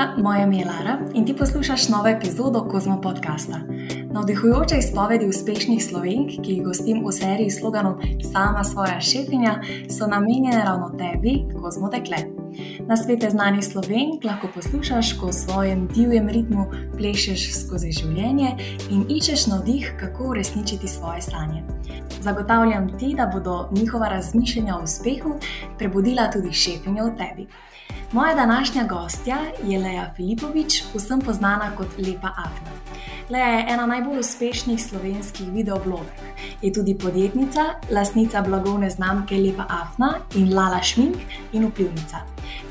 Živijo, moje ime je Lara in ti poslušaš novo epizodo Kozmo podcasta. Navdihujoče izpovedi uspešnih slovenk, ki jih gostim v seriji s sloganom Sama svoja šefinja, so namenjene ravno tebi, Kozmo dekle. Na svete znanih slovenk lahko poslušaš, ko v svojem divjem ritmu plešeš skozi življenje in iščeš navdih, kako uresničiti svoje sanje. Zagotavljam ti, da bodo njihova razmišljanja o uspehu prebudila tudi šefinjo v tebi. Moja današnja gostja je Leja Filipovič, vsem znana kot Lepa Afna. Leja je ena najbolj uspešnih slovenskih videoblogerk. Je tudi podjetnica, lasnica blagovne znamke Lepa Afna in Lala Šmink in vplivnica.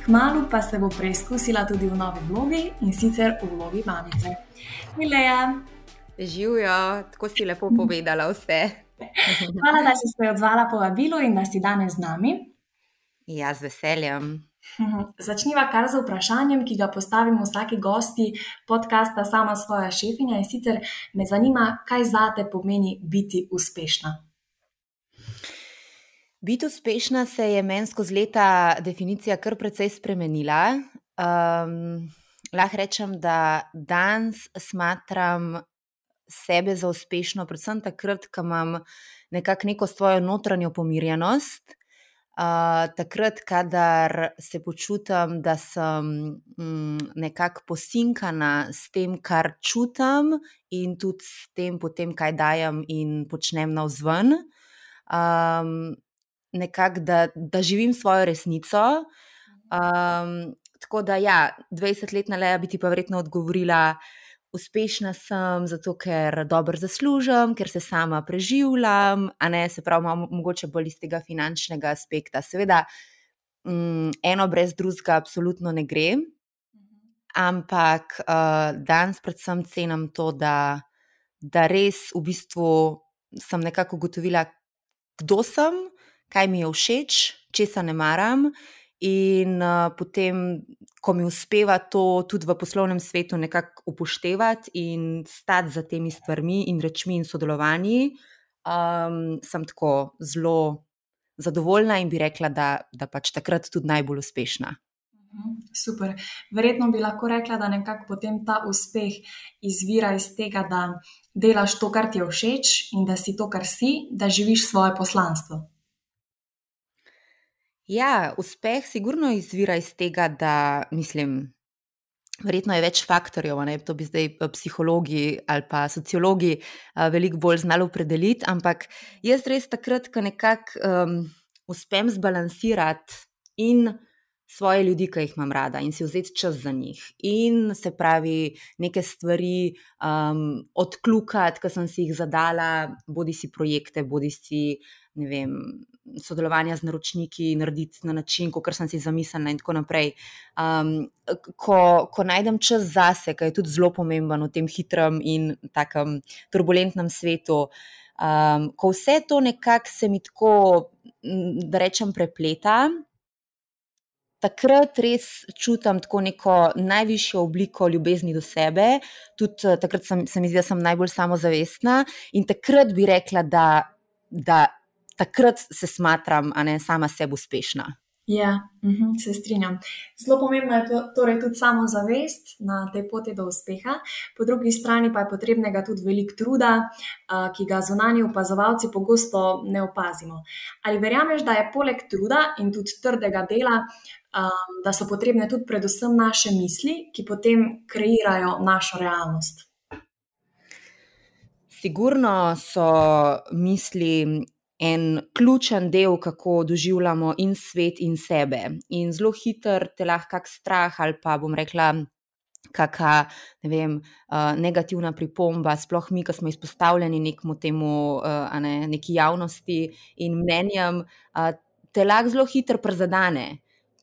Kmalu pa se bo preizkusila tudi v novi vlogi in sicer v vlogi mamice. Leja. Živijo, tako si lepo povedala vse. Hvala, da si se odzvala po vabilu in da si danes z nami. Ja, z veseljem. Začniva kar z vprašanjem, ki ga postavimo vsaki gosti podcasta Sama svoja šefinja. In sicer me zanima, kaj za te pomeni biti uspešna. Biti uspešna se je meni skozi leta definicija kar precej spremenila. Um, lahko rečem, da danes smatram sebe za uspešno, predvsem takrat, ko imam nekako neko svojo notranjo pomirjenost takrat, kadar se počutim, da sem um, nekako posinkana s tem, kar čutim, in tudi s tem, potem, kaj dajem in počnem na vzven. Um, nekako, da, da živim svojo resnico. Um, tako da, ja, 20-letna Leja bi ti pa verjetno odgovorila, uspešna sem, zato ker dobro zaslužim, ker se sama preživljam, a ne se pravi, malo, mogoče bolj iz tega finančnega aspekta. Seveda, um, eno brez drugega, absolutno ne gre. Ampak uh, danes predvsem cenim to, da, da res v bistvu sem nekako ugotovila, kdo sem, kaj mi je všeč, česa ne maram, In uh, potem, ko mi uspeva to tudi v poslovnem svetu nekako upoštevati in stati za temi stvarmi in rečmi in sodelovanji, um, sem tako zelo zadovoljna in bi rekla, da, da pač takrat tudi najbolj uspešna. Mhm, super. Verjetno bi lahko rekla, da nekako potem ta uspeh izvira iz tega, da delaš to, kar ti je všeč in da si to, kar si, da živiš svoje poslanstvo. Ja, uspeh sigurno izvira iz tega, da mislim. Verjetno je več faktorjev, ne? to bi zdaj eh, psihologi ali pa sociologi uh, veliko bolj znali opredeliti, ampak jaz res takrat, ko nekako um, uspem zbalansirati in svoje ljudi, ki jih imam rada, in si vzeti čas za njih, in se pravi, neke stvari um, odkljukati, ki sem si jih zadala, bodi si projekte, bodi si vem, sodelovanja z naročniki, narediti na način, kot sem si zamislila, in tako naprej. Um, ko, ko najdem čas zase, ki je tudi zelo pomemben v tem hitrem in tako turbulentnem svetu. Um, ko vse to nekako se mi tako, da rečem, prepleta, takrat res čutim tako neko najvišjo obliko ljubezni do sebe, tudi eh, takrat sem, se mi zdi, da sem najbolj samozavestna in takrat bi rekla, da. da takrat se smatram, a ne sama sebi uspešna. Ja, uh mhm, -huh, se strinjam. Zelo pomembna je to, torej tudi samozavest na tej poti do uspeha, po drugi strani pa je potrebnega tudi veliko truda, uh, ki ga zunani opazovalci pogosto ne opazimo. Ali verjameš, da je poleg truda in tudi trdega dela, um, da so potrebne tudi predvsem naše misli, ki potem kreirajo našo realnost? Sigurno so misli en ključen del, kako doživljamo in svet, in sebe. In zelo hiter te lahko kak strah ali pa bom rekla. Kakšna ne vem, uh, negativna pripomba, sploh mi, ki smo izpostavljeni nekmu temu, uh, ne, neki javnosti in mnenjem, uh, te lahko zelo hitro prizadene,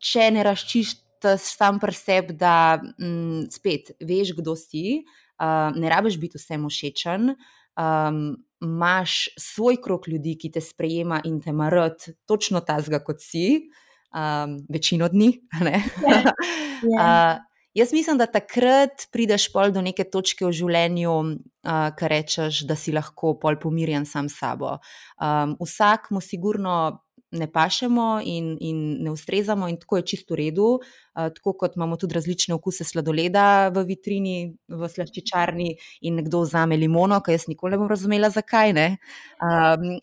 če ne razčiščeš sam pri sebi, da mm, spet veš, kdo si, uh, ne rabiš biti vsem všečen. Um, imaš svoj krok ljudi, ki te sprejema in te marot, točno tazga kot si, um, večino dni. Yeah. Yeah. uh, jaz mislim, da takrat prideš pol do neke točke v življenju, uh, ki rečeš, da si lahko pol pomirjen sam s sabo. Um, vsak mu sigurno ne pašemo in, in ne ustrezamo, in tako je čisto v redu. Uh, tako kot imamo tudi različne okuse sladoleda v vitrini, v slaščičarni, in nekdo vzame limono, ki jaz nikoli ne bom razumela, zakaj ne. Um,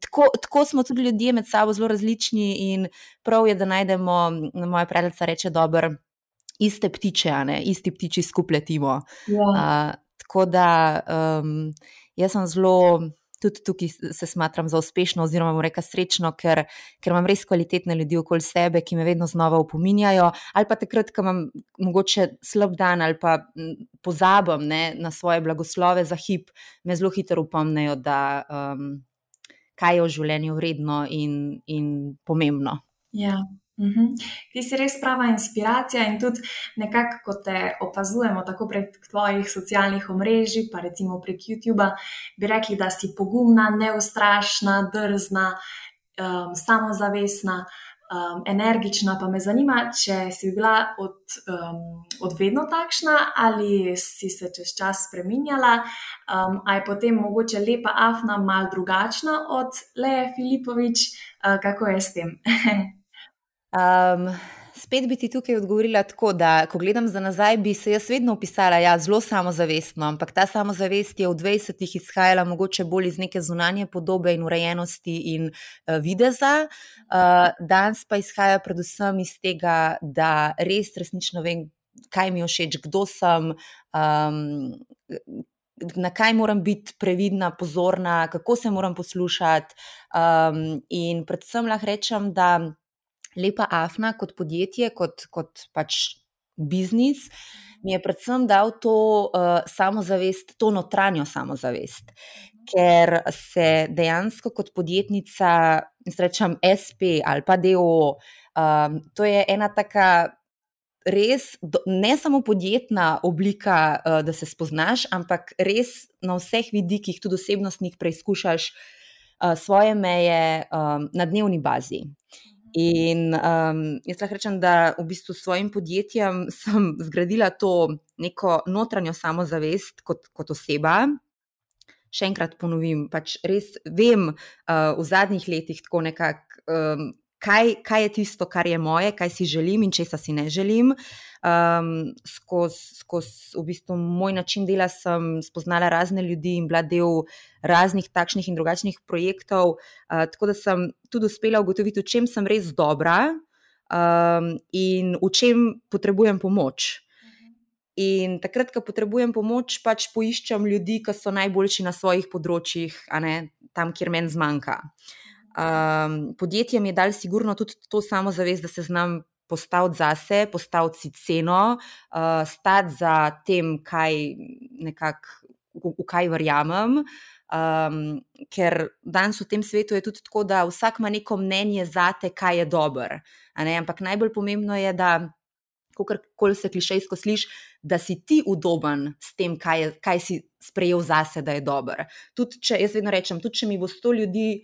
tako, tako smo tudi ljudje med sabo zelo različni, in prav je, da najdemo, moja prednica reče, dobro. Iste ptiče, ne? isti ptiči skupaj letimo. Ja. Uh, tako da um, jaz sem zelo tudi tukaj se smatram za uspešno, oziroma bom rekel srečno, ker, ker imam res kvalitetne ljudi okoli sebe, ki me vedno znova opominjajo. Ali pa takrat, ko imam mogoče slab dan ali pa pozabim ne, na svoje blagoslove za hip, me zelo hitro upomnejo, da um, kaj je v življenju vredno in, in pomembno. Ja. Uhum. Ti si res prava inspiracija in tudi nekako, ko te opazujemo tako prek tvojih socialnih omrežij, pa recimo prek YouTube, bi rekli, da si pogumna, neustrašna, drzna, um, samozavestna, um, energična. Pa me zanima, če si bila od, um, od vedno takšna ali si se čez čas spremenjala, um, ali je potem mogoče lepa Afna mal drugačna od Leje Filipovič, uh, kako je s tem? Um, spet bi ti tukaj odgovorila tako, da ko gledam za nazaj, bi se jaz vedno opisala ja, zelo samozavestno, ampak ta samozavest je v 20-ih izhajala mogoče bolj iz neke zunanje podobe in urejenosti in uh, videza. Uh, danes pa izhaja predvsem iz tega, da res resnično vem, kaj mi je všeč, kdo sem. Um, Na kaj moram biti previdna, pozorna, kako se moram poslušati. Um, in predvsem lahko rečem, da Lepa Afna kot podjetje, kot, kot pač biznis, mi je predvsem dal to uh, samozavest, to notranjo samozavest. Ker se dejansko kot podjetnica, rečem SP ali pa DO, um, to je ena taka res, do, ne samo podjetna oblika, uh, da se spoznaš, ampak res na vseh vidikih, tudi osebnostnih, preizkušaš uh, svoje meje um, na dnevni bazi. In um, jaz lahko rečem, da v bistvu s svojim podjetjem sem zgradila to neko notranjo samozavest kot, kot oseba. Še enkrat ponovim, pač res vem uh, v zadnjih letih tako nekako. Um, kaj, kaj je tisto, kar je moje, kaj si želim in česa si ne želim. Um, skozi skoz, v bistvu, moj način dela sem spoznala razne ljudi in bila del raznih takšnih in drugačnih projektov, uh, tako da sem tudi uspela ugotoviti, v čem sem res dobra um, in v čem potrebujem pomoč. In takrat, ko potrebujem pomoč, pač poiščem ljudi, ki so najboljši na svojih področjih, a ne tam, kjer meni zmanjka. Um, podjetjem je dal sigurno tudi to samozavest, da se znam postaviti zase, postaviti si ceno, uh, stati za tem, kaj nekak, v, v kaj verjamem. Um, ker danes v tem svetu je tudi tako, da vsak ima neko mnenje za te, kaj je dobro. Ampak najbolj pomembno je, da, kako se klišejsko sliši, da si ti udoben s tem, kaj, je, kaj si sprejel zase, da je dobro. Tudi če jaz vedno rečem, tudi če mi bo sto ljudi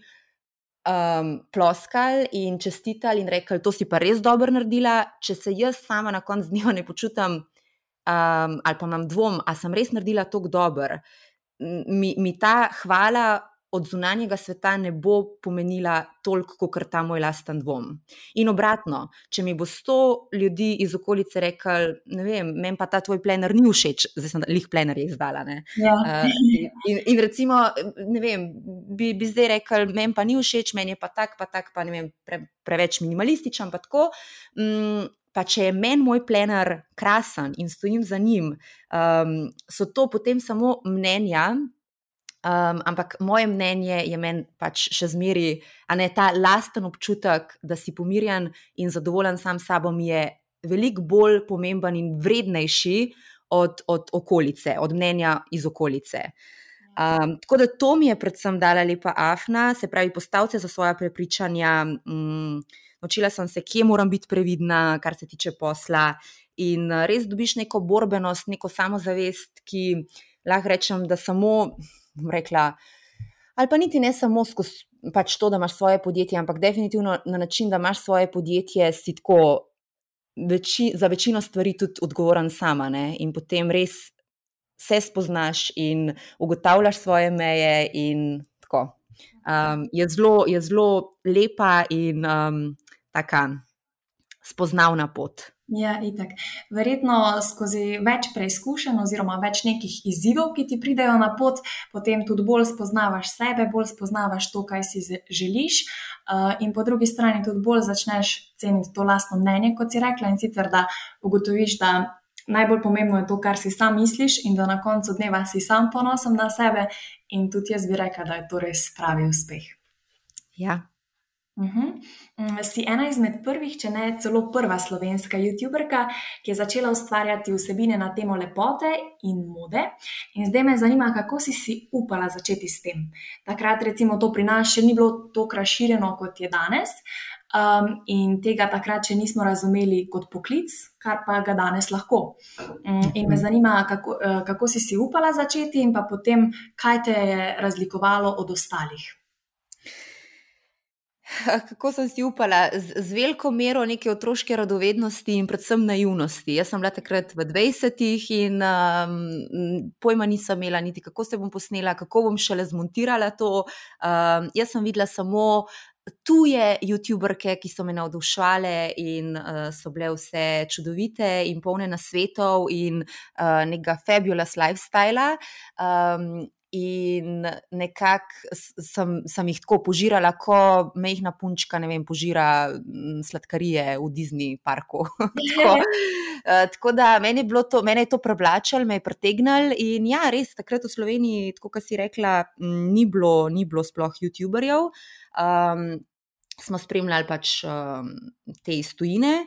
um, ploskali in čestitali in rekli, to si pa res dobro naredila. Če se jaz sama na koncu dneva ne počutim, um, ali pa imam dvom, ali sem res naredila tako dobro, mi, mi ta hvala od zunanjega sveta ne bo pomenila toliko, kot ta moj lasten dvom. In obratno, če mi bo sto ljudi iz okolice rekel, ne vem, meni pa ta tvoj plener ni všeč, zdaj sem jih plener izdala. Ja. Uh, in, in recimo, ne vem, bi, bi zdaj rekel, meni pa ni všeč, meni je pa tak, pa tak, pa ne vem, pre, preveč minimalističen, pa tako. Um, Pa če je meni moj plener krasen in stojim za njim, um, so to potem samo mnenja, Um, ampak moje mnenje je meni pač še zmeri, a ne ta lasten občutek, da si pomirjen in zadovoljen sam s sabo, je veliko bolj pomemben in vrednejši od, od okolice, od mnenja iz okolice. Um, tako da to mi je predvsem dala lepa Afna, se pravi, postavite za svoje prepričanja. Um, naučila sem se, kje moram biti previdna, kar se tiče posla. In res dobiš neko borbenost, neko samozavest, ki lahko rečem, da samo rekla, ali pa niti ne samo skozi pač to, da imaš svoje podjetje, ampak definitivno na način, da imaš svoje podjetje, si tako veči, za večino stvari tudi odgovoren sama ne? in potem res se spoznaš in ugotavljaš svoje meje in tako. um, je, zelo, je zelo lepa in um, taka spoznavna pot. Ja, itak. Verjetno skozi več preizkušenj, oziroma več nekih izzivov, ki ti pridejo na pot, potem tudi bolj spoznavaš sebe, bolj spoznavaš to, kaj si želiš, uh, in po drugi strani tudi bolj začneš ceniti to lastno mnenje, kot si rekla, in sicer da ugotoviš, da najbolj pomembno je to, kar si sam misliš, in da na koncu dneva si sam ponosen na sebe, in tudi jaz bi rekla, da je to res pravi uspeh. Ja, Uh -huh. Si ena izmed prvih, če ne celo prva slovenska YouTuberka, ki je začela ustvarjati vsebine na temo lepote in mode. In zdaj me zanima, kako si si upala začeti s tem. Takrat, recimo, to pri nas še ni bilo tako razširjeno, kot je danes, um, in tega takrat še nismo razumeli kot poklic, kar pa ga danes lahko. Um, in me zanima, kako, uh, kako si si upala začeti, in pa potem, kaj te je razlikovalo od ostalih. Kako sem si upala, z, z veliko mero neke otroške radovednosti in predvsem naivnosti. Jaz sem bila takrat v 20-ih in um, pojma nisem imela, niti kako se bom posnela, kako bom šele zmontirala to. Um, jaz sem videla samo tuje YouTuberke, ki so me navdušvale in uh, so bile vse čudovite in polne na svetov in uh, nekega fabulous lifestyle. Um, in nekako sem, sem jih tako požirala, kot mehna punčka, ne vem, požira sladkarije v Disney parku. tako, uh, tako da meni je, to, meni je to privlačilo, me je pritegnilo in ja, res takrat v Sloveniji, tako kot si rekla, ni bilo, ni bilo sploh YouTuberjev. Um, smo spremljali pač um, te iztojine.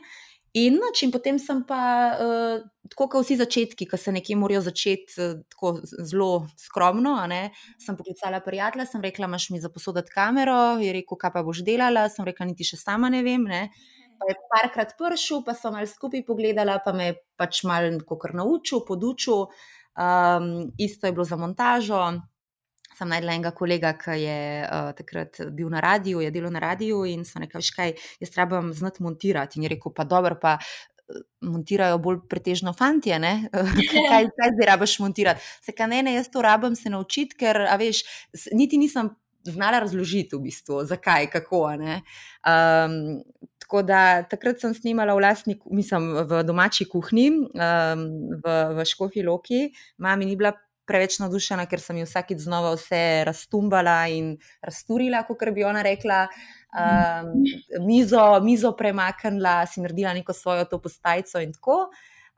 In, noč, in potem sem pa, uh, tako kot vsi začetki, ki se nekje morajo začeti uh, tako zelo skromno, ne, sem poklicala prijatelja, sem rekla, imaš mi za posoditi kamero, je rekel, kaj pa boš delala, sem rekla, niti še sama ne vem. Ne. Pa je parkrat pršil, pa sem malo skupaj pogledala, pa me je pač malo naučil, podučil. Um, isto je bilo za montažo sem najdla enega kolega, ki je uh, takrat bil na radiju, je delal na radiju in sem rekel, kaj jaz trebam znati montirati. In je rekel, pa dobro, pa. Eh, montirajo bolj pretežno fanti, kaj, kaj zdaj rabiš montirati. Se kaj ne, ne, jaz to rabim se naučiti, ker, veš, niti nisem znala razložiti, v bistvu, zakaj, kako. Um, tako da takrat sem snimala v, lastni, mislim, v domači kuhinji, um, v, v Škofi Loki, mami ni bila preveč navdušena, ker sem jih vsakeč znova vse raztumbala in rasturila, kot bi ona rekla. Um, mizo, mizo premaknila, si naredila neko svojo to postajco in tako.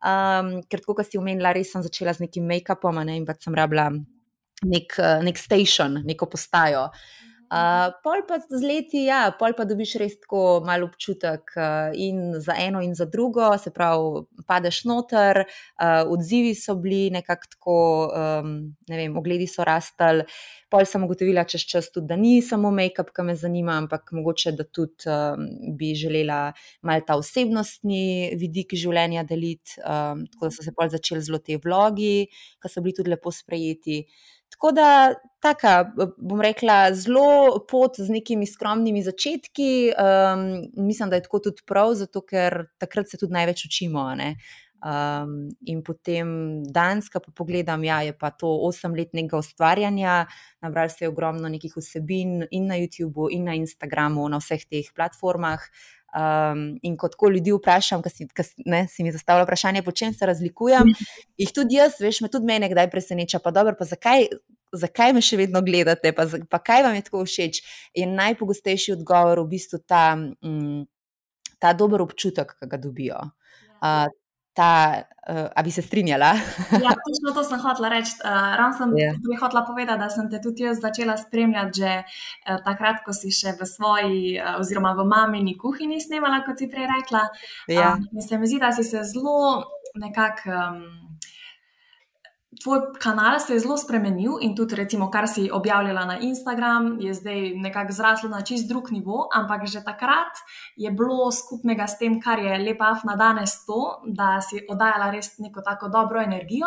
Um, ker, kot si omenila, res sem začela z nekim make-upom ne, in pa sem rabila nek, nek station, neko postajo. Uh, pol pa z leti, ja, pol pa dobiš res tako malo občutek uh, in za eno in za drugo, se pravi, padeš noter, uh, odzivi so bili nekako tako, um, ne vem, ogledi so rastali. Pol sem ugotovila čez čas tudi, da ni samo make-up, ki me zanima, ampak mogoče, da tudi um, bi želela mal ta osebnostni vidik življenja deliti. Um, tako da so se pol začeli zelo te vlogi, ki so bili tudi lepo sprejeti. Tako da, taka, bom rekla, zelo pot z nekimi skromnimi začetki. Um, mislim, da je tako tudi prav, zato ker takrat se tudi največ učimo. Um, in potem Danska, pa pogledam, ja, je pa to osemletnega ustvarjanja, nabrali ste ogromno nekih vsebin in na YouTubu, in na Instagramu, na vseh teh platformah. Um, in kot ko ljudi vprašam, ki si, si mi zastavlja vprašanje, po čem se razlikujem, jih tudi jaz, veš, me tudi mene kdaj preseneča. Pa dobro, pa zakaj, zakaj me še vedno gledate, pa, pa kaj vam je tako všeč? In najpogostejši odgovor je v bistvu ta, um, ta dober občutek, ki ga dobijo. Uh, ta, uh, a bi se strinjala? ja, točno to sem hotela reči. Uh, Ravno sem yeah. Ja. hotela povedati, da sem te tudi jaz začela spremljati že uh, takrat, ko si še v svoji, uh, oziroma v mamini kuhinji snemala, kot si prej rekla. Yeah. Ja. Uh, se mi zdi, da si se zelo nekako. Um, tvoj kanal se je zelo spremenil in tudi, recimo, kar si objavljala na Instagram, je zdaj nekako zraslo na čist drug nivo, ampak že takrat je bilo skupnega s tem, kar je lepa afna danes, to, da si oddajala res neko tako dobro energijo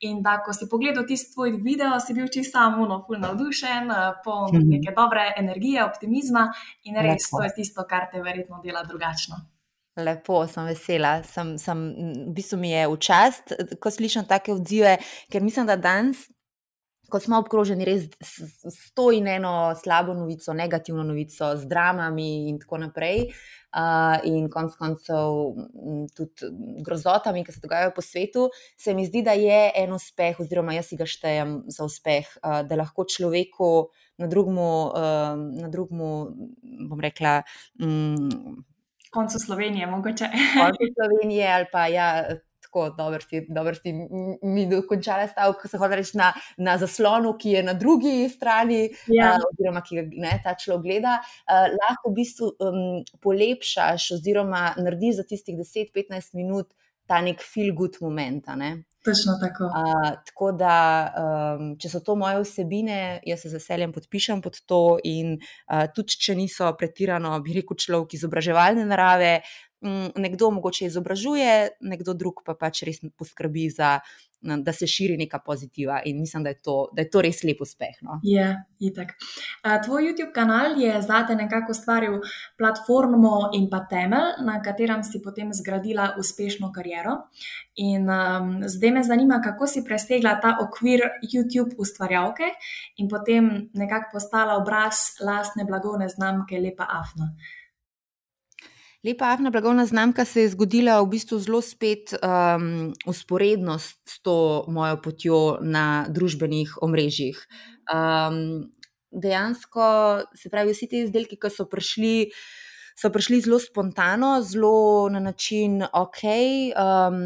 in da, ko si pogledal tisti tvoj video, si bil čisto samo, full navdušen, poln mhm. neke dobre energije, optimizma in res to je tisto, kar te verjetno dela drugačno. Lepo, sem vesela. Sem, sem, v bistvu mi je v čast, ko slišim take odzive, ker mislim, da danes ko smo obkroženi res s to in eno slabo novico, negativno novico, z dramami in tako naprej. Uh, in konec koncev tudi grozotami, ki se dogajajo po svetu, se mi zdi, da je en uspeh, oziroma jaz si ga štejem za uspeh, uh, da lahko človeku na drugem, uh, na drugem, bom rekla. Um, Koncu Slovenije, mogoče. Koncu Slovenije, ali pa ja, tako dobro si, dobro si mi dokončala stavek, ko se hoče reči na, na zaslonu, ki je na drugi strani, ja. uh, oziroma ki ga ne, ta človek gleda, uh, lahko v bistvu um, polepšaš, oziroma narediš za tistih 10-15 minut ta nek feel good moment. Ne? Točno tako. Uh, tako da, um, če so to moje vsebine, jaz se z veseljem podpišem pod to. In uh, tudi, če niso pretirano, bi rekel, človek izobraževalne narave, nekdo mogoče izobražuje, nekdo drug pa pač res poskrbi za. Da se širi neka pozitiva, in mislim, da je to, da je to res lep uspeh. No? Je, itak. Tvoj YouTube kanal je zate nekako ustvaril platformo in pa temelj, na katerem si potem zgradila uspešno kariero. In um, zdaj me zanima, kako si presegla ta okvir YouTube ustvarjalke in potem nekako postala obraz lastne blagovne znamke Lepa Afna. Lepa Afna blagovna znamka se je zgodila v bistvu zelo spet um, usporedno s to mojo potjo na družbenih omrežjih. Um, dejansko, se pravi, vsi ti izdelki, ki so prišli. So prišli zelo spontano, zelo na način, ok, um,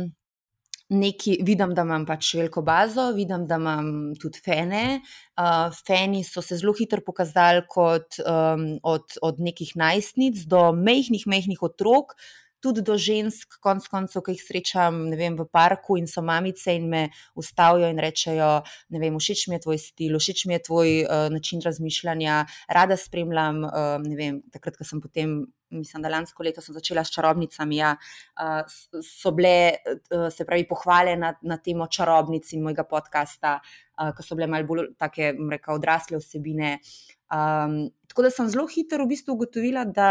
neki, vidim, da imam pač veliko bazo, vidim, da imam tudi fene. Uh, feni so se zelo hitro pokazali kot um, od, od nekih najstnic do mehkih, mehkih otrok. Tudi do žensk, konc koncev, ki jih srečam vem, v parku in so mamice in me ustavijo in rečejo: vem, Všeč mi je tvoj stil, všeč mi je tvoj uh, način razmišljanja, rada spremljam. Uh, vem, takrat, ko sem potem mislim, da lansko leto sem začela s čarobnicami. Ja, so bile, se pravi, pohvale na, na temo čarobnic in mojega podcasta, ki so bile malo bolj take, reka, odrasle vsebine. Um, tako da sem zelo hitro v bistvu ugotovila, da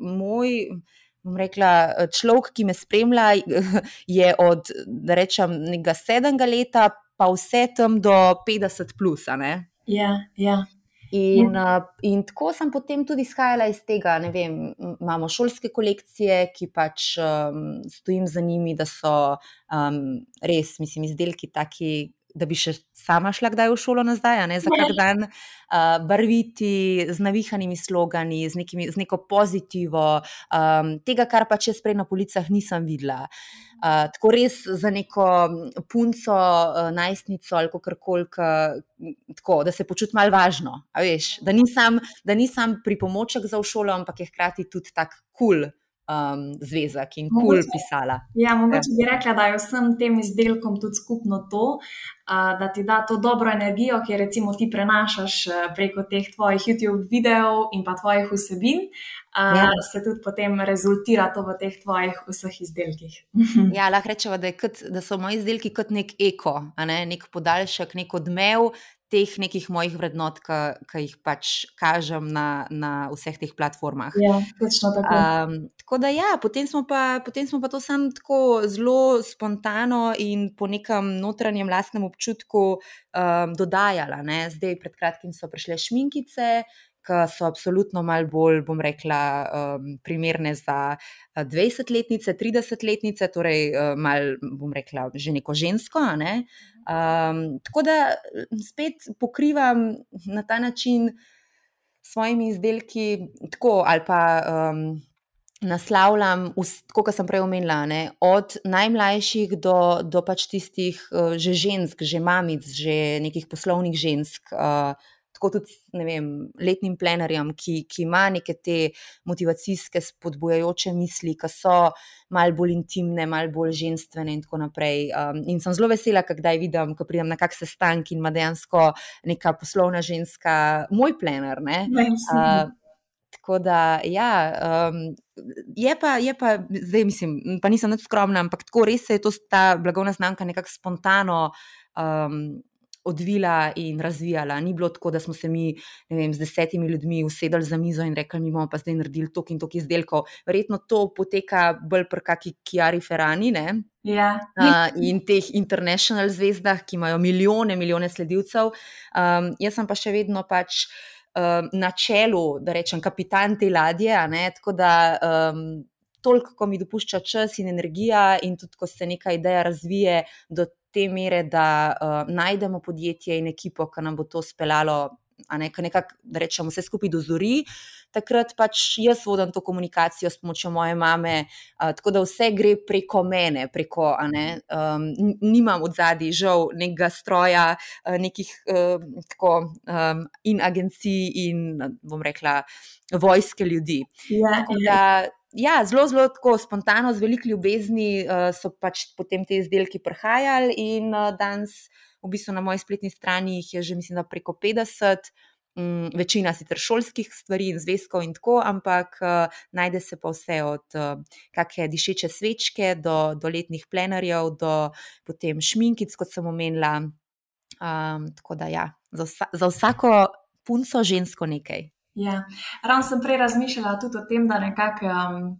moj. Rekla, človek, ki me spremlja, je od rečem, nekega sedmega leta, pa vse tam do 50. Plus, ja, ja. In, uh, in tako sem potem tudi izhajala iz tega. Vem, imamo šolske kolekcije, ki pač um, stojim za njimi, da so um, res, mislim, izdelki taki, da bi še sama šla kdaj v šolo nazaj, ne za kar dan, uh, barviti, z navihanimi slogani, z, nekimi, z neko pozitivo, um, tega, kar pač jaz prej na policah nisem videla. Uh, tako res za neko punco, uh, najstnico ali kar koli, da se počutim malo važno. Veš, da nisem, nisem pri pomoček za v šolo, ampak je hkrati tudi tako kul. Cool um, zvezek in kul cool pisala. Ja, mogoče ja. bi rekla, da je vsem tem izdelkom tudi skupno to, uh, da ti da to dobro energijo, ki recimo ti prenašaš preko teh tvojih YouTube videov in pa tvojih vsebin. Uh, ja. Se tudi potem rezultira to v teh tvojih vseh izdelkih. ja, lahko rečemo, da, da so moji izdelki kot nek eko, ne? nek podaljšek, nek odmev teh nekih mojih vrednot, ki jih pač kažem na, na vseh teh platformah. Ja, točno tako. Um, tako da, ja, potem smo pa, potem smo pa to sam tako zelo spontano in po nekem notranjem lastnem občutku um, dodajala. Ne? Zdaj, pred kratkim so prišle šminkice, ki so absolutno malo bolj, bom rekla, um, primerne za 20-letnice, 30-letnice, torej um, malo, bom rekla, že neko žensko. Ne? Um, tako da spet pokrivam na ta način s svojimi izdelki, tako ali pa. Um, Naslavljam, kot sem prej omenila, ne, od najmlajših do, do pač tistih, uh, že žensk, že mamic, že nekih poslovnih žensk, uh, tako tudi vem, letnim plenarjem, ki, ki ima neke te motivacijske, spodbujajoče misli, ki so mal bolj intimne, mal bolj ženstvene in tako naprej. Um, in sem zelo vesela, kdaj vidim, ko pridem na kakšen sestanek in ima dejansko neka poslovna ženska moj plenar. Uh, tako da, ja. Um, Je pa, je pa, zdaj mislim, pa nisem več skromna, ampak tako res je to ta blagovna znamka nekako spontano um, odvila in razvijala. Ni bilo tako, da smo se mi vem, z desetimi ljudmi usedali za mizo in rekli, mi bomo pa zdaj naredili tok in tok izdelkov. Verjetno to poteka bolj pri kakšni Kiari Ferrani. Ne? Ja. Uh, in teh international zvezdah, ki imajo milijone, milijone sledilcev. Um, jaz sem pa še vedno pač um, na čelu, da rečem, kapitan te ladje. Tako da um, toliko, ko mi dopušča čas in energija, in tudi ko se neka ideja razvije do te mere, da uh, najdemo podjetje in ekipo, ki nam bo to speljalo a ne, nekako, da rečemo, vse skupaj dozori. Takrat pač jaz vodim to komunikacijo s pomočjo moje mame, a, tako da vse gre preko mene, preko, ne, um, nimam od zadaj žal nekega stroja, nekih um, tako, um, in agencij, in bom rekla, vojske ljudi. Ja, da, ja, zelo, zelo tako spontano, z veliko ljubezni uh, so pač potem te izdelki prihajali in uh, danes v bistvu na moji spletni strani jih je že, mislim, preko 50. Um, mm, večina sicer šolskih stvari in zvezkov, in tako, ampak uh, najde se pa vse od uh, kakšne dišeče svečke do, do letnih plenarjev, do potem šminkic, kot sem omenila. Um, tako da, ja, za, vsa, za vsako punco žensko nekaj. Ja, ravno sem prej razmišljala tudi o tem, da nekako. Um,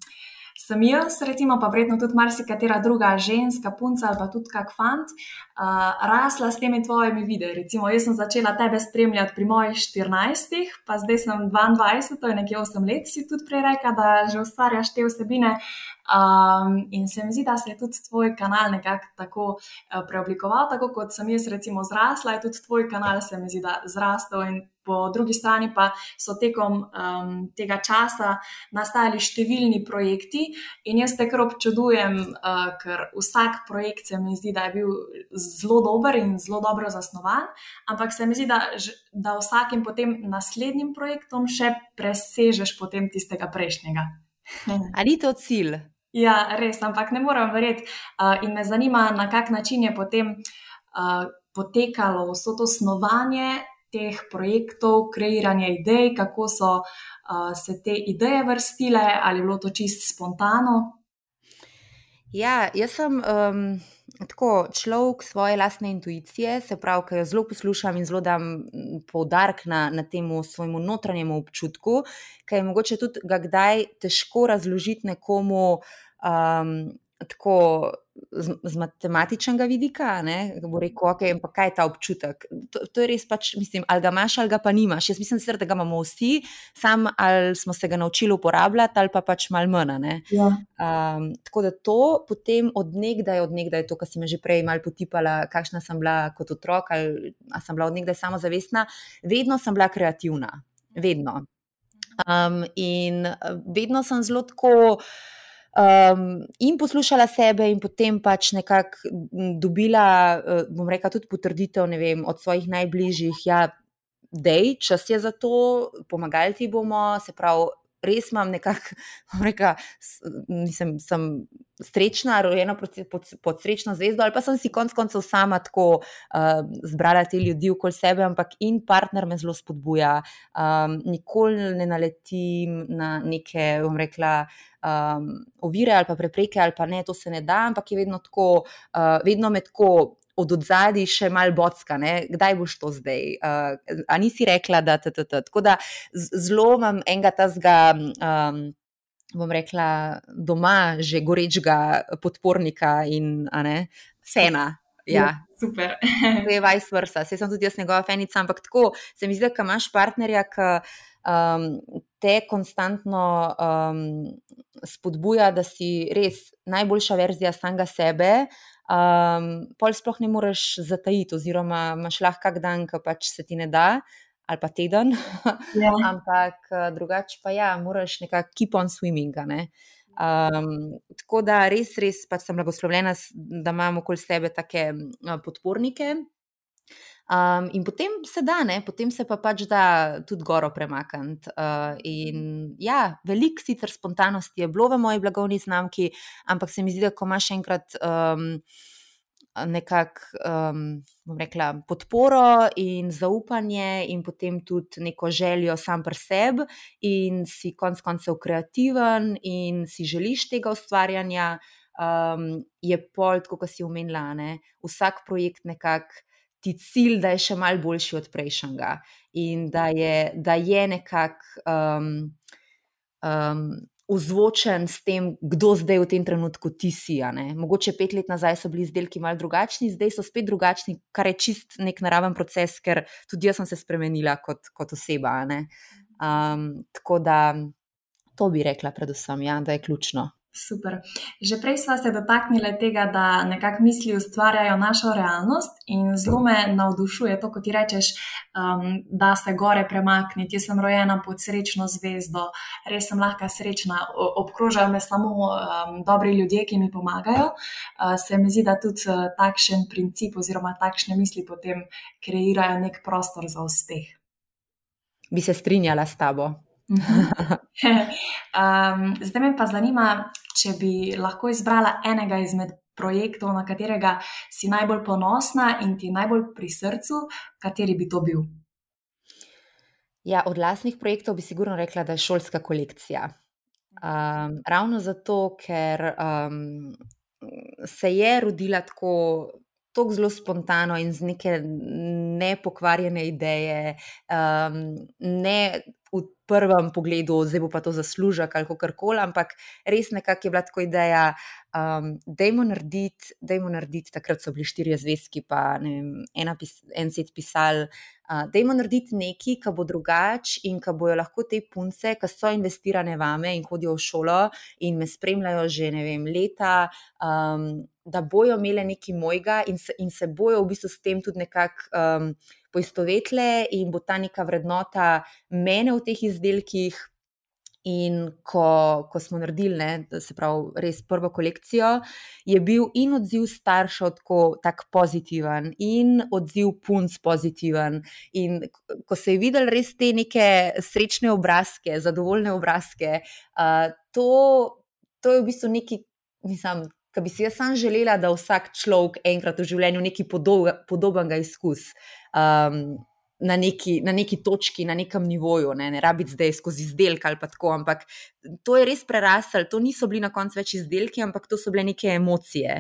sem jaz, recimo pa vredno tudi marsikatera druga ženska, punca ali pa tudi kak fant, uh, rasla s temi tvojimi videi. Recimo, jaz sem začela tebe spremljati pri mojih 14, pa zdaj sem 22, to je nekje 8 let, si tudi prej rekla, da že ustvarjaš te vsebine. Um, in se mi zdi, da se je tudi tvoj kanal nekako tako uh, preoblikoval, tako kot sem jaz, recimo, zrasla, je tudi tvoj kanal, se mi zdi, da zrastel. In po drugi strani pa so tekom um, tega časa nastajali številni projekti, in jaz te kar občudujem, uh, ker vsak projekt se mi zdi, da je bil zelo dober in zelo dobro zasnovan, ampak se mi zdi, da, da vsakim potem naslednjim projektom še presežeš potem tistega prejšnjega. Ali je to cilj? Ja, res, ampak ne morem verjeti. Uh, in me zanima, na kak način je potem uh, potekalo vso to snovanje teh projektov, kreiranje idej, kako so uh, se te ideje vrstile, ali je bilo to čist spontano. Ja, jaz sem um, tako človek svoje lastne intuicije, se pravi, ker jo zelo poslušam in zelo dam poudarek na, na tem svojemu notranjemu občutku, ker je mogoče tudi ga kdaj težko razložiti nekomu um, tako z, z matematičnega vidika, da bo rekel, ok, pa kaj je ta občutek. To, to je res pač, mislim, ali ga imaš ali ga pa nimaš. Jaz mislim, sicer, da ga imamo vsi, sam ali smo se ga naučili uporabljati, ali pa pač mal mn. Ja. Um, tako da to potem odnegdaj, odnegdaj to, kar si me že prej mal potipala, kakšna sem bila kot otrok, ali sem bila odnegdaj samozavestna, vedno sem bila kreativna, vedno. Um, in vedno sem zelo tako. Um, in poslušala sebe, in potem pač nekako dobila, uh, bom rekla, tudi potrditev vem, od svojih najbližjih, ja, je čas je za to, pomagali ti bomo, se pravi, res imam nekako, reka, nisem srečna, rojena pod, pod, pod srečno zvezdo, ali pa sem si konec koncev sama tako uh, zbrala te ljudi okoli sebe, ampak in partner me zelo spodbuja. Um, nikoli ne naletim na neke, bom rekla, um, ovire ali pa prepreke, ali pa ne, to se ne da, ampak je vedno tako, uh, vedno me tako od odzadi še mal bocka, ne? kdaj boš to zdaj. Uh, a nisi rekla, da je to. Tako da zelo imam enega tazga. Um, bom rekla, doma že gorečega podpornika in ne, sena. Ja. ja. Super. To je vice versa. Sej sem tudi jaz njegova fenica, ampak tako se mi zdi, da imaš partnerja, ki um, te konstantno um, spodbuja, da si res najboljša verzija samega sebe, um, pol sploh ne moreš zatajiti, oziroma imaš lahko kak dan, ki pač se ti ne da, ali pa teden. Ja. Ampak eh, drugače pa ja, moraš nekako keep on swimming. Ne? Um, tako da res, res pač sem blagoslovljena, da imam okoli sebe take uh, podpornike. Um, in potem se da, ne? potem se pa pač da tudi goro premakniti. Uh, in ja, veliko sicer spontanosti je bilo v moji blagovni znamki, ampak se mi zdi, da ko imaš enkrat. Um, Nekako, um, bom rekla, podporo in zaupanje, in potem tudi neko željo sam pri sebi, in si konec koncev kreativen, in si želiš tega ustvarjanja, um, je pol, kot si umenila, ne? vsak projekt nekako ti cilj, da je še mal boljši od prejšnjega in da je, da je nekako um, um, ozvočen s tem, kdo zdaj v tem trenutku ti si. Mogoče pet let nazaj so bili izdelki malo drugačni, zdaj so spet drugačni, kar je čist nek naraven proces, ker tudi jaz sem se spremenila kot, kot oseba. Um, tako da to bi rekla, predvsem, ja, da je ključno. Super. Že prej smo se dotaknili tega, da nekako misli ustvarjajo našo realnost, in zelo me navdušuje to, kot ti rečeš, um, da se gore premakniti. Jaz sem rojena pod srečno zvezdo, res sem lahko srečna, obkrožajo me samo um, dobri ljudje, ki mi pomagajo. Uh, se mi zdi, da tudi uh, takšen princip oziroma takšne misli potem kreirajo nek prostor za uspeh. Bi se strinjala s tabo. um, zdaj me pa zanima, če bi lahko izbrala enega izmed projektov, na katerega si najbolj ponosna in ti najbolj pri srcu, kateri bi to bil? Ja, od lastnih projektov bi sigurno rekla, da je šolska kolekcija. Um, ravno zato, ker um, se je rodila tako, tako zelo spontano in z neke nepokvarjene ideje, um, ne v prvem pogledu, zdaj bo pa to zaslužek ali kar koli, ampak res nekako je bila tako ideja, um, da jim narediti, da jim narediti, takrat so bili štiri zvezki, pa vem, ena, en set pisal. Uh, da jim narediti nekaj, ki bo drugače in ki bojo lahko te punce, ki so investirane vame in hodijo v šolo in me spremljajo že vem, leta, um, da bojo imele nekaj mojega in se, in se bojo v bistvu s tem tudi nekako. Um, poistovetile in bo ta neka vrednota mene v teh izdelkih. In ko, ko smo naredili, ne, se pravi, res prvo kolekcijo, je bil in odziv staršev tako pozitiven, in odziv punc pozitiven. In ko se je videl res te neke srečne obrazke, zadovoljne obrazke, uh, to, to je v bistvu nekaj, mislim, ki bi si jaz sam želela, da vsak človek enkrat v življenju nekaj podobnega izkusi. Um, Na neki, na neki točki, na nekem nivoju, ne, ne rabiti zdaj skozi izdelke ali pa tako, ampak to je res prerasel, to niso bili na koncu več izdelki, ampak to so bile neke emocije.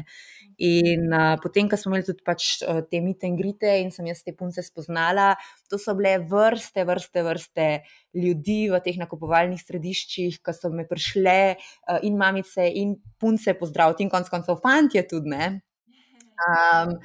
In uh, potem, ko smo imeli tudi pač, uh, te mite in grite, in sem jaz te punce spoznala, to so bile vrste, vrste, vrste ljudi v teh nakupovalnih središčih, ki so me prišle uh, in mamice in punce pozdraviti, in konec koncev fantje tudi. Um,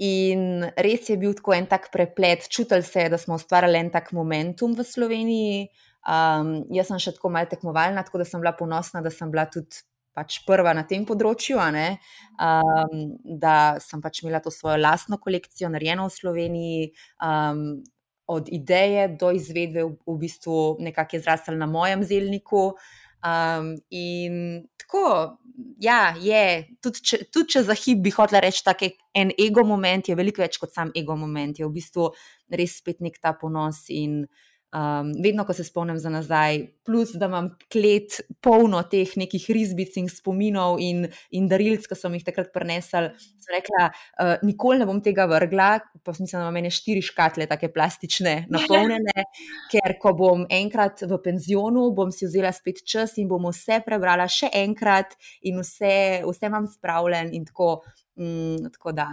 in res je bil tako en tak preplet, čutili se je, da smo ustvarjali en tak momentum v Sloveniji. Um, jaz sem še tako malce tekmovalna, tako da sem bila ponosna, da sem bila tudi pač prva na tem področju, um, da sem pač imela to svojo lastno kolekcijo, narejeno v Sloveniji. Um, od ideje do izvedbe, v, v bistvu, nekako je zrastel na mojem zelniku. Um, in tako, ja, je, tudi če, tudi če za hip bi hotel reči, da je en ego moment, je veliko več kot sam ego moment, je v bistvu res spet nek ta ponos in Um, vedno, ko se spomnim za nazaj, plus da imam klet polno teh nekih risbic in spominov in, in darilc, ki sem jih takrat prenesel, sem rekla, uh, nikoli ne bom tega vrgla, pa mislim, da imam ene štiri škatle, tako plastične, napolnjene, ker ko bom enkrat v penzionu, bom si vzela spet čas in bom vse prebrala še enkrat in vse, vse imam spravljen in tako, mm, tako da.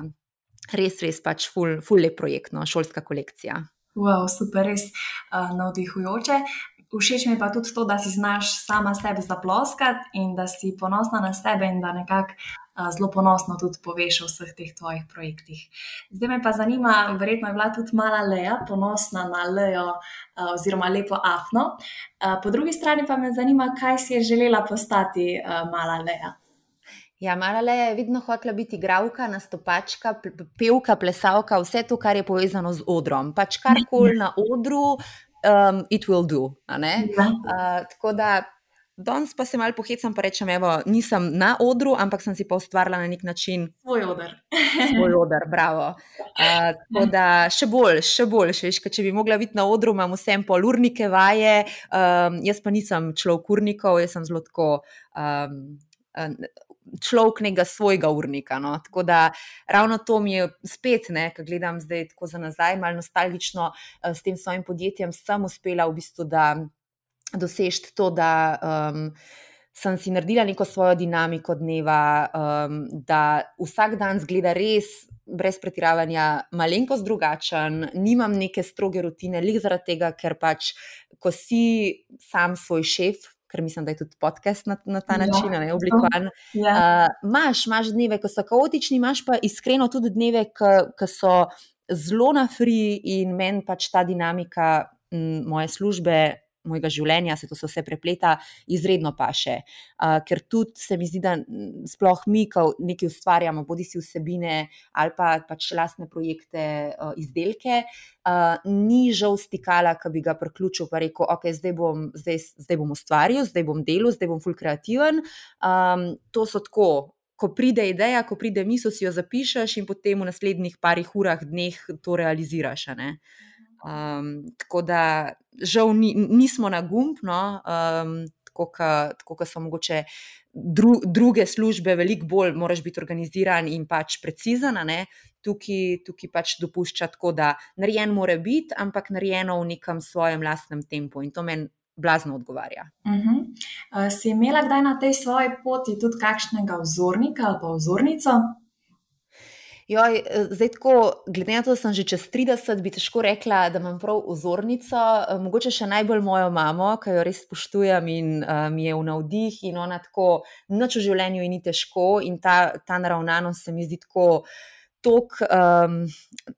Res, res pač full, full lep projekt, no, šolska kolekcija. Wow, super, res uh, navdihujoče. Všeč mi je pa tudi to, da si znaš sama sebe zaploskati in da si ponosna na sebe in da nekako uh, zelo ponosno tudi poveš o vseh teh tvojih projektih. Zdaj me pa zanima, verjetno je bila tudi mala Leja ponosna na Lejo uh, oziroma lepo Afno. Uh, po drugi strani pa me zanima, kaj si je želela postati uh, mala Leja. Ja, Mala je vedno hotela biti igralka, nastopačka, pevka, plesalka, vse to, kar je povezano z odrom. Pač karkoli na odru, um, it will do. Uh, tako da danes pa se malo pohecam in rečem, da nisem na odru, ampak sem si pa ustvarila na nek način svoj odr. svoj odr, bravo. Uh, tako da še bolj, še bolj, še veš, če bi mogla biti na odru, imam vsem pol urnike vaje, um, jaz pa nisem človek urnikov, jaz sem zelo tako. Um, človek nekega svojega urnika. No. Tako da ravno to mi je spet, ko gledam zdaj tako za nazaj, malo nostalgično uh, s tem svojim podjetjem, sem uspela v bistvu doseči to, da. Um, Sem si naredila neko svojo dinamiko dneva, um, da vsak dan zgleda res, brez pretiravanja, malenkost drugačen, nimam neke stroge rutine, lik zaradi tega, ker pač, ko si sam svoj šef, ker mislim, da je tudi podcast na, na ta ja. način ne, oblikovan. Ja. Uh, maš, imaš dneve, ko so kaotični, imaš pa iskreno tudi dneve, ki so zelo na free in meni pač ta dinamika m, moje službe mojega življenja, se to se vse prepleta, izredno paše. Uh, ker tudi se mi zdi, da sploh mi, ko nekaj ustvarjamo, bodi si vsebine ali pa pač lastne projekte, uh, izdelke, uh, ni žal stikala, ki bi ga priključil in rekel, ok, zdaj bom, zdaj, zdaj bom ustvaril, zdaj bom delal, zdaj bom full kreativen. Um, to so tako. Ko pride ideja, ko pride misel, si jo zapišeš, in potem v naslednjih parih urah, dneh to realiziraš. Uh, Um, tako da, žal, ni, nismo na gumb, no, um, tako kot so mogoče dru, druge službe, veliko bolj moraš biti organiziran in pač precizen. Tukaj, tukaj pač dopušča tako, da narejen mora biti, ampak narejeno v nekem svojem lastnem tempu in to meni blazno odgovarja. Uh -huh. uh, si imela kdaj na tej svoji poti tudi kakšnega vzornika ali pa vzornico? Joj, eh, zdaj, tako, glede na to, da sem že čez 30, bi težko rekla, da imam prav vzornico. Eh, mogoče še najbolj mojo mamo, ki jo res spoštujem in uh, mi je v navdih, in ona tako, noč v življenju ni težko, in ta, ta naravnanost se mi zdi tako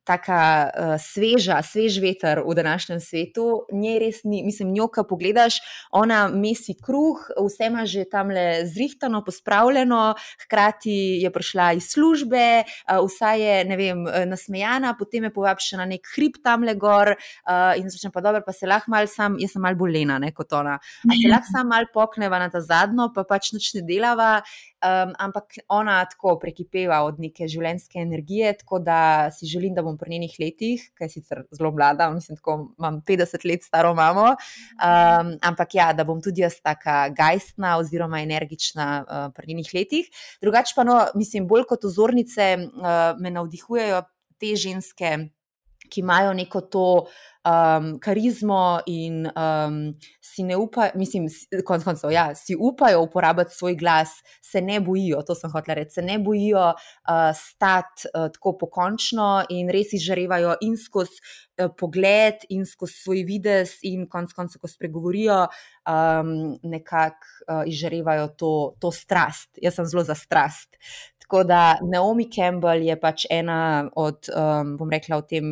tako um, uh, sveža, svež veter v današnjem svetu. Nje res ni, mislim, njo, ki pogledaš, ona mesi kruh, vse ima že tam le zrihtano, pospravljeno, hkrati je prišla iz službe, uh, vsa je, ne vem, uh, nasmejana, potem je povabila še na nek hrib tam le gor uh, in začne pa dobro, pa se lahko mal sam, jaz sem mal bolena, ne kot ona. A se lahko sam mal pokneva na ta zadnjo, pa pač noč ne delava. Um, ampak ona tako prekipeva od neke življenjske energije, tako da si želim, da bom pri njenih letih, ki je sicer zelo mlada, mislim, da imam 50 let staro mamo, um, ampak ja, da bom tudi jaz taka gajstna oziroma energična uh, pri njenih letih. Drugače pa, no, mislim, bolj kot ozornice uh, me navdihujejo te ženske, ki imajo neko to um, karizmo in um, si ne upajo, mislim, konc koncev, ja, si upajo uporabiti svoj glas, se ne bojijo, to sem hotel reči, se ne bojijo uh, stati uh, tako pokončno in res izžarevajo in skozi uh, pogled, in skozi svoj vides, in konc koncev, ko spregovorijo, um, nekako uh, izžarevajo to, to strast. Jaz sem zelo za strast. Tako da Naomi Campbell je pač ena od, um, bom rekla, v tem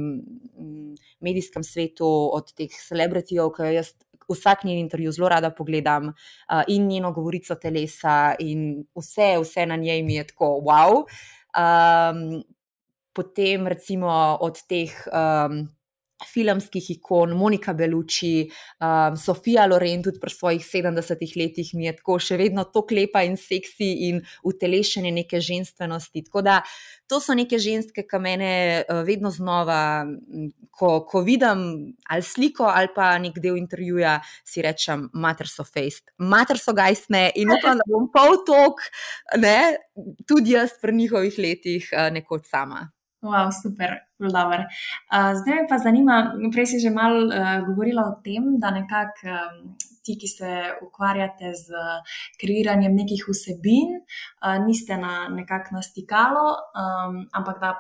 um, medijskem svetu, od teh celebritijev, ki jo jaz vsak njen intervju zelo rada pogledam uh, in njeno govorico telesa, in vse, vse na njej mi je tako wow. Um, potem, recimo, od teh. Um, filmskih ikon, Monika Beluči, um, Sofija Loren, tudi pri svojih 70 letih, mi je tako še vedno tako lepa in seksi in utelešenje neke ženskosti. Tako da to so neke ženske, ki mene uh, vedno znova, ko, ko vidim ali sliko ali pa nek del intervjuja, si rečem, mater so fejst, mater so gajstne in upam, da bom pol tok, ne, tudi jaz pri njihovih letih uh, nekoč sama. Wow, super, dobro. Uh, zdaj me pa zanima, prej si že malo uh, govorila o tem, da nekako um, ti, ki se ukvarjate z kreiranjem nekih vsebin, uh, niste na nekakšno stikalo, um, ampak da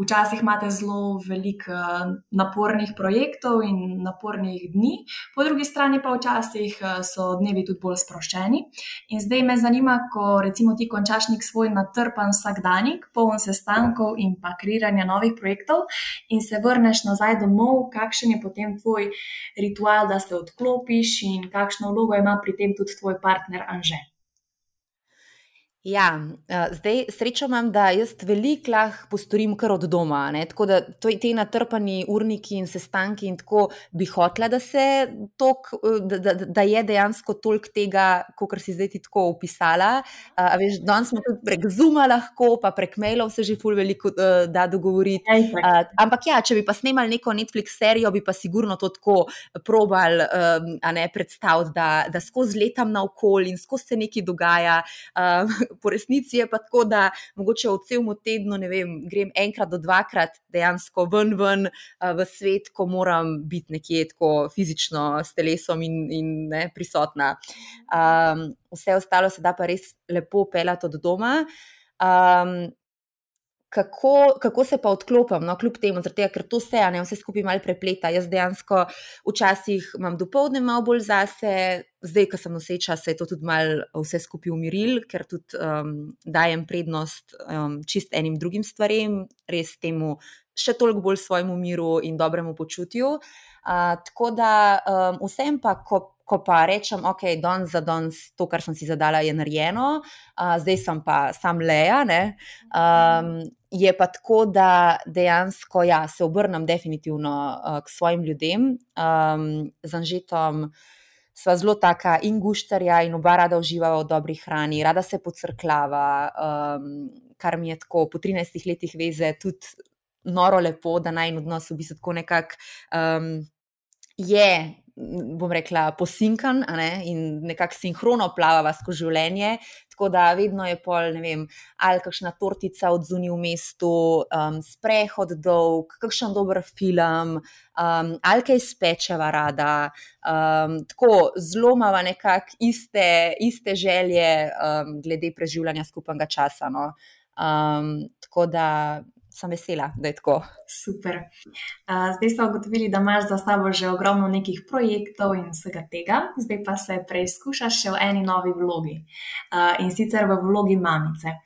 Včasih imate zelo veliko eh, napornih projektov in napornih dni, po drugi strani pa včasih eh, so dnevi tudi bolj sproščeni. In zdaj me zanima, ko recimo ti končaš nek svoj natrpan vsakdanjik, poln sestankov in pa kreiranja novih projektov, in se vrneš nazaj domov, kakšen je potem tvoj ritual, da se odklopiš in kakšno vlogo ima pri tem tudi tvoj partner Anže. Ja, uh, zdaj srečo imam, da jaz veliko lahko postorim kar od doma. Ne? Tako da to, te natrpani urniki in sestanki in tako bi hotla, da, tok, da, da, da je dejansko toliko tega, kot si zdaj ti tako opisala. Uh, veš, danes smo tudi prek Zuma lahko, pa prek mailov se že ful veliko da dogovoriti. Uh, ampak ja, če bi pa snimali neko Netflix serijo, bi pa sigurno to tako probal um, ne, predstaviti, da, da skozi letam naokol in skozi se nekaj dogaja. Uh, po resnici je pa tako, da mogoče v celem tednu, ne vem, grem enkrat do dvakrat dejansko ven, ven v svet, ko moram biti nekje tako fizično s telesom in, in ne, prisotna. Um, vse ostalo se da pa res lepo pelati od doma. Um, kako, kako se pa odklopim, no, kljub temu, tega, ker to se, ne, vse skupaj malo prepleta. Jaz dejansko včasih imam dopoledne malo bolj zase, zdaj, ko sem noseča, se je to tudi malo vse skupaj umiril, ker tudi um, dajem prednost um, čist enim drugim stvarem, res temu še toliko bolj svojemu miru in dobremu počutju. Uh, tako da um, vsem pa, ko ko pa rečem, ok, don za don, to, kar sem si zadala, je narejeno, uh, zdaj sem pa sam leja. Um, je pa tako, da dejansko ja, se obrnem definitivno uh, k svojim ljudem, um, z Anžetom. Sva zelo taka in guštarja, in oba rada uživava v dobri hrani, rada se pocrklava, um, kar mi je tako po 13 letih veze tudi noro lepo, da naj en odnos v bistvu tako nekako um, je bom rekla, posinkan ne? in nekako sinhrono plavava skozi življenje. Tako da vedno je pol, ne vem, ali kakšna tortica od zunaj v mestu, um, sprehod dolg, kakšen dober film, um, ali kaj spečeva rada. Um, tako zelo imamo nekako iste, iste želje um, glede preživljanja skupnega časa. No? Um, tako da sem vesela, da je tako. Super. Zdaj smo ugotovili, da imaš za sabo že ogromno nekih projektov in vsega tega, zdaj pa se preizkušaš še v eni novi vlogi in sicer v vlogi mamice.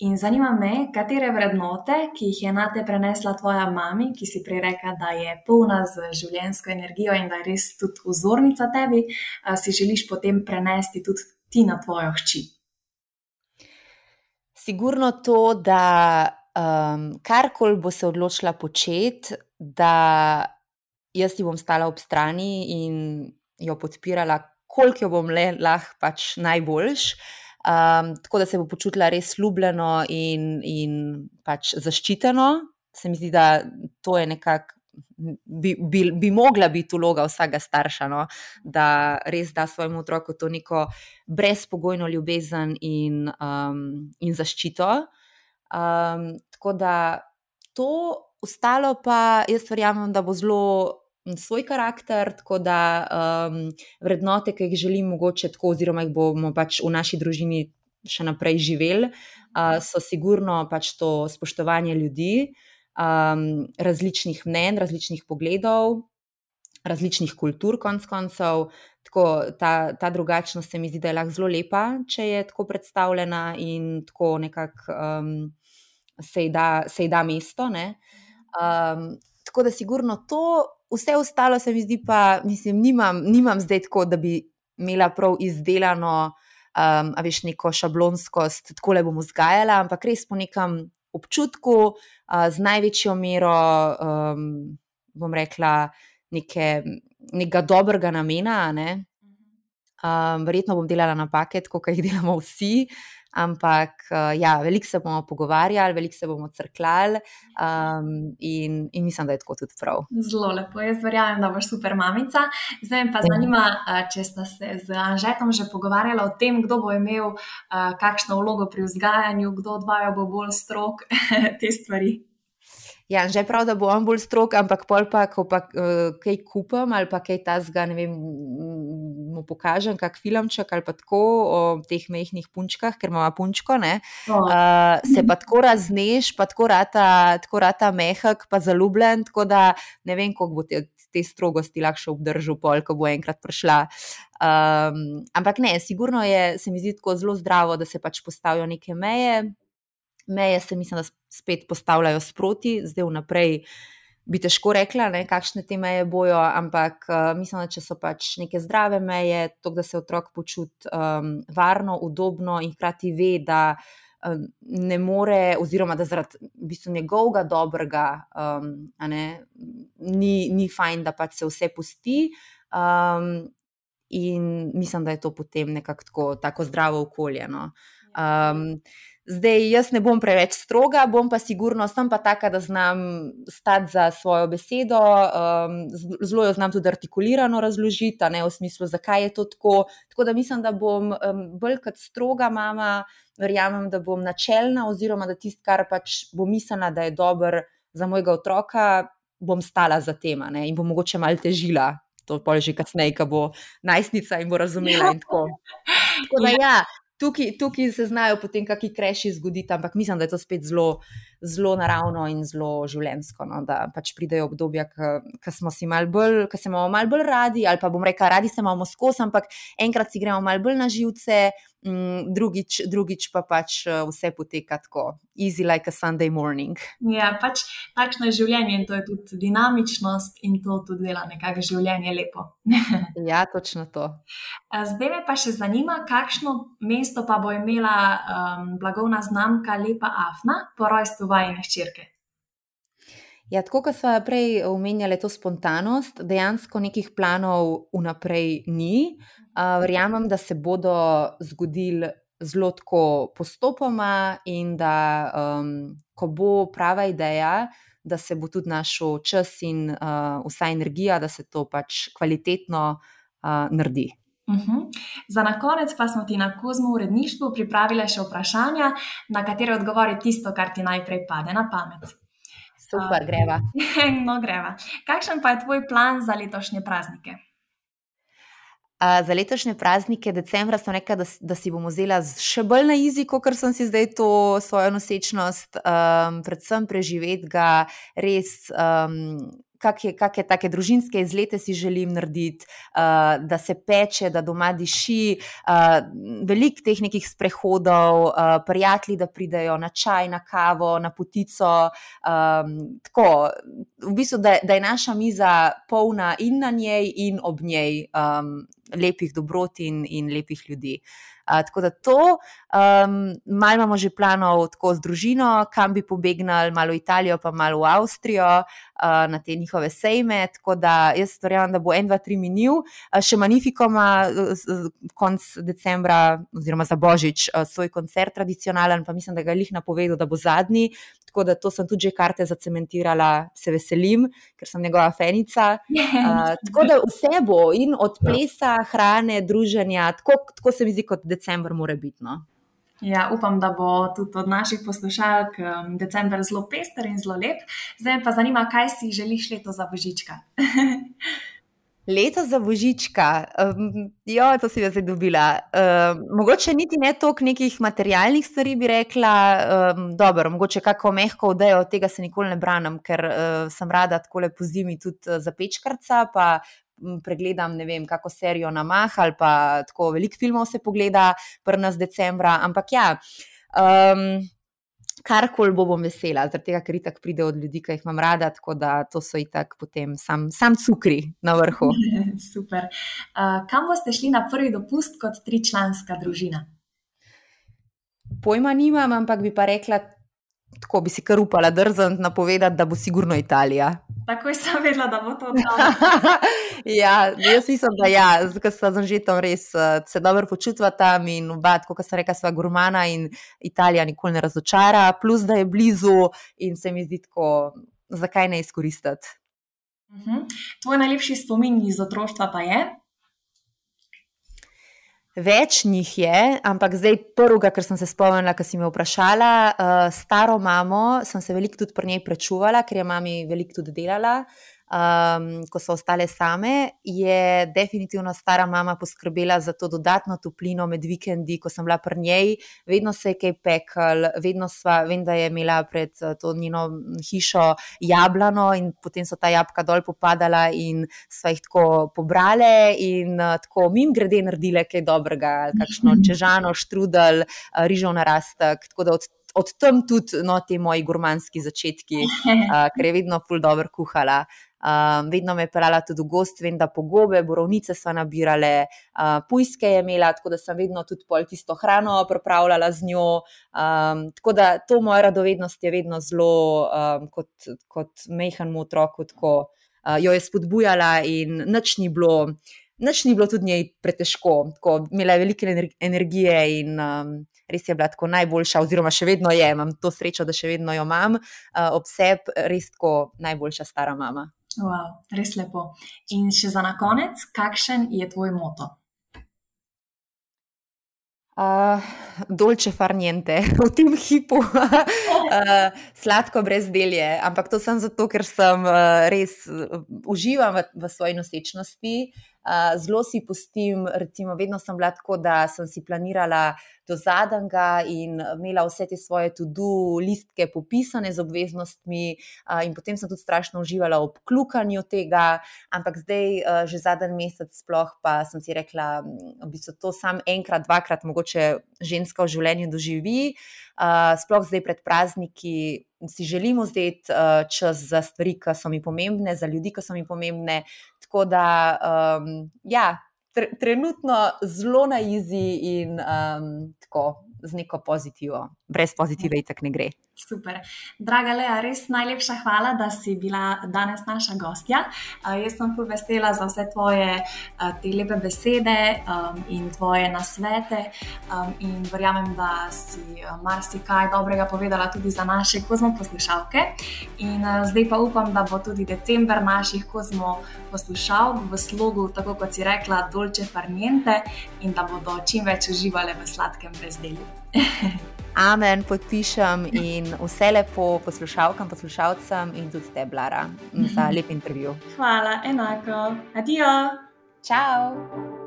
In zanima me, katere vrednote, ki jih je na te prenesla tvoja mama, ki si prej rekla, da je polna z življensko energijo in da je res tudi vzornica tebi, si želiš potem prenesti tudi ti na tvojo hči. Sigurno to, da um, karkoli bo se odločila početi, da jaz ti bom stala ob strani in jo podpirala, koliko jo bom le lahko pač najboljš. Um, tako da se bo počutila res ljubljeno in, in pač zaščiteno. Se mi zdi, da to je nekako. Bi, bi, bi mogla biti vloga vsakega starša, no? da res da svojemu otroku to neko brezpogojno ljubezen in, um, in zaščito. Um, tako da to, ostalo pa jaz verjamem, da bo zelo svoj karakter, tako da um, vrednote, ki jih želim, mogoče tako, oziroma jih bomo pač v naši družini še naprej živeli, uh, so sigurno pač to spoštovanje ljudi, um, različnih mnen, različnih pogledov. Različnih kultur, konc koncev, tako ta, ta drugačnost se mi zdi, da je lahko zelo lepa, če je tako predstavljena in tako nekako um, se ji da, se ji da mesto. Um, tako da, sigurno to, vse ostalo se mi zdi, pa mislim, nimam, nimam zdaj tako, da bi imela prav izdelano, um, a veš, neko šablonskost, tako le bom vzgajala, ampak res po nekem občutku, uh, z največjo mero, um, bom rekla, neke, nekega dobrega namena. Ne? Um, verjetno bom delala napake, kot jih delamo vsi, ampak uh, ja, veliko se bomo pogovarjali, veliko se bomo crkljali um, in, in mislim, da je tako tudi prav. Zelo lepo, jaz verjamem, da boš super mamica. Zdaj me pa zanima, uh, če ste se z Anžetom že pogovarjali o tem, kdo bo imel uh, kakšno vlogo pri vzgajanju, kdo od vaju bo bolj strok te stvari. Ja, že prav, da bo on bolj strok, ampak pol pa, ko pa uh, kaj kupam ali pa kaj ta zga, ne vem, mu pokažem, kak filmček ali pa tako o teh mehkih punčkah, ker ima punčko, ne, uh, se pa tako razneš, pa tako rata, tako rata mehak, pa zaljubljen, tako da ne vem, koliko bo te, te strogosti lahko obdržal, pol, ko bo enkrat prišla. Um, ampak ne, sigurno je, se mi zdi tako zelo zdravo, da se pač postavijo neke meje meje se mislim, da spet postavljajo sproti, zdaj vnaprej. Bi težko rekla, ne, kakšne te meje bojo, ampak uh, mislim, da če so pač neke zdrave meje, to, da se otrok počuti um, varno, udobno in hkrati ve, da um, ne more, oziroma da zaradi v bistvu, njegovega dobrega um, ne, ni, ni fajn, da pač se vse pusti. Um, in mislim, da je to potem nekako tako, tako zdravo okolje. No. Um, Zdaj, jaz ne bom preveč stroga, bom pa sigurno, sem pa taka, da znam stati za svojo besedo, um, zelo jo znam tudi artikulirano razložiti, ne v smislu, zakaj je to tako. Tako da mislim, da bom um, bolj kot stroga mama, verjamem, da bom načelna, oziroma da tisto, kar pač bom mislila, da je dobro za mojega otroka, bom stala za tem in bom mogoče malo težila. To pa že kasneje, ko bo najstnica in bo razumela. In tako. tako da, ja, tukaj, tukaj se znajo potem kakšni kreši zgoditi, ampak mislim, da je to spet zelo, zelo naravno in zelo življensko. No? Da pač pridejo obdobja, ki smo si mal bolj, ki se imamo mal bolj radi, ali pa bom rekel, radi se imamo skozi, ampak enkrat si gremo mal bolj na živce. Mm, drugič, drugič pa pač eh, vse poteka tako, easy like a Sunday morning. Ja, pač takšno je življenje in to je tudi dinamičnost in to tudi dela nekako življenje lepo. ja, točno to. Zdaj me pa še zanima, kakšno mesto pa bo imela um, blagovna znamka Lepa Afna po rojstvu vajne ščirke. Ja, tako kot smo prej omenjali, to spontanost, dejansko nekih planov vnaprej ni. Verjamem, da se bodo zgodili zelo tako postopoma, in da, um, ko bo prava ideja, da se bo tudi našel čas in uh, vsa energija, da se to pač kvalitetno uh, naredi. Uh. -huh. Za na konec pa smo ti na Kozmu uredništvu pripravili še vprašanja, na katere odgovori tisto, kar ti najprej pade na pamet. Super, greva. no, greva. Kakšen pa je tvoj plan za letošnje praznike? Uh, za letošnje praznike, decembra, sem rekla, da, da si bom vzela še bolj na jezik, kot sem si zdaj to svojo nosečnost, um, predvsem preživeti ga res. Um, kakšne kak take družinske izlete si želim narediti, uh, da se peče, da doma diši, uh, veliko teh nekih sprehodov, uh, prijatelji, da pridejo na čaj, na kavo, na potico. Um, tako, v bistvu, da, da je naša miza polna in na njej, in ob njej um, lepih dobrot in, in lepih ljudi. Uh, tako da to, um, malo imamo že planov, tako z družino, kam bi pobegnili, malo v Italijo, pa malo v Avstrijo, uh, na te njihove sejme. Tako da jaz verjamem, da bo en, dva, tri minil, uh, še Manifiko ima konec decembra, oziroma za Božič, uh, svoj koncert tradicionalen, pa mislim, da ga je lih napovedal, da bo zadnji. Tako da to sem tudi že karte zacementirala, se veselim, ker sem njegova fenica. Uh, tako da vse bo in od ja. plesa, hrane, druženja, tako, tako se mi zdi, kot decembr mora biti. No? Ja, upam, da bo tudi od naših poslušalk um, decembr zelo pester in zelo lep. Zdaj pa zanima, kaj si želiš leto za božička. Leto za božička, um, jo, to si jaz zdaj dobila. Um, mogoče niti ne toliko nekih materialnih stvari, bi rekla, um, dobro, mogoče kako mehko odejo, tega se nikoli ne branim, ker uh, sem rada tako lepo zimi tudi uh, za pečkarca, pa pregledam, ne vem, kako serijo na Mah ali pa tako veliko filmov se pogleda, prnas decembra. Ampak ja. Um, Karkoli bo bom vesela, zaradi tega, ker itak pride od ljudi, ki jih imam rada, tako da to so itak potem sam, sam cukri na vrhu. Super. Uh, kam boste šli na prvi dopust kot tričlanska družina? Pojma nimam, ampak bi pa rekla, tako bi si kar upala drzniti napovedati, da bo sigurno Italija. Takoj sem vedela, da bo to tam. ja, jaz mislim, da ja, ker sem že tam res uh, se dobro počutila tam in oba, kot sem rekla, sva gurmana in Italija nikoli ne razočara, plus da je blizu in se mi zdi tako, zakaj ne izkoristiti. Uh mhm. -huh. Tvoj najlepši spomin iz otroštva pa je? Več njih je, ampak zdaj prvega, kar sem se spomnila, ko si me vprašala, uh, staro mamo, sem se veliko tudi pri njej prečuvala, ker je mami veliko tudi delala um, ko so ostale same, je definitivno stara mama poskrbela za to dodatno toplino med vikendi, ko sem bila pri njej. Vedno se je kaj pekel, vedno sva, vem, da je imela pred eh, to njeno hišo jablano in potem so ta jabka dol popadala in sva jih tako pobrale in uh, tako mim grede naredile kaj dobrega, kakšno čežano, štrudel, uh, rižov narastek. Tako da od, od tam tudi no, ti moji gurmanski začetki, uh, ker je vedno ful dobro kuhala. Um, vedno me je pelala tudi v gost, vem, da pogobe, borovnice so nabirale, uh, pujske je imela, tako da sem vedno tudi pol tisto hrano pripravljala z njo. Um, tako da to moja radovednost je vedno zelo, um, kot, kot mehanmu otroku, tako uh, jo je spodbujala in nič ni bilo. Noč ni bilo tudi njej pretežko, tako imela je veliko energije in um, res je bila tako najboljša, oziroma še vedno je, imam to srečo, da še vedno jo imam uh, ob sebi, res tako najboljša stara mama. Wow, res lepo. In še za na konec, kakšen je tvoj moto? Uh, dolče farniente, v tem hipu, uh, sladko brez delje. Ampak to sem zato, ker sem uh, res uh, uživam v, v svoji nosečnosti. Uh, zelo si pustim, recimo, vedno sem bila tako, da sem si planirala do zadnjega in imela vse te svoje tudi listke popisane z obveznostmi, uh, in potem sem tudi strašno uživala ob klukanju tega, ampak zdaj, uh, že zadnji mesec, sploh pa sem si rekla, da bi se to sam enkrat, dvakrat, mogoče ženska v življenju doživi. Uh, sploh zdaj pred prazniki si želimo zdaj uh, čas za stvari, ki so mi pomembne, za ljudi, ki so mi pomembne. Tako da, um, ja, tr trenutno zelo na izi in um, tako z neko pozitivo, brez pozitive, itak ne gre. Super. Draga Lea, res najlepša hvala, da si bila danes naša gostja. Uh, jaz sem full vesela za vse tvoje uh, te lepe besede um, in tvoje nasvete. Um, in verjamem, da si uh, marsikaj dobrega povedala tudi za naše kozmo poslušalke. In uh, zdaj pa upam, da bo tudi decembr naših kozmo poslušalk v slogu, tako kot si rekla, dolče farniente in da bodo čim več uživali v sladkem brezdelju. Amen, podpišem in vse lepo poslušalkam, poslušalcem in tudi te, Blara, za lep intervju. Hvala, enako. Adijo. Ciao.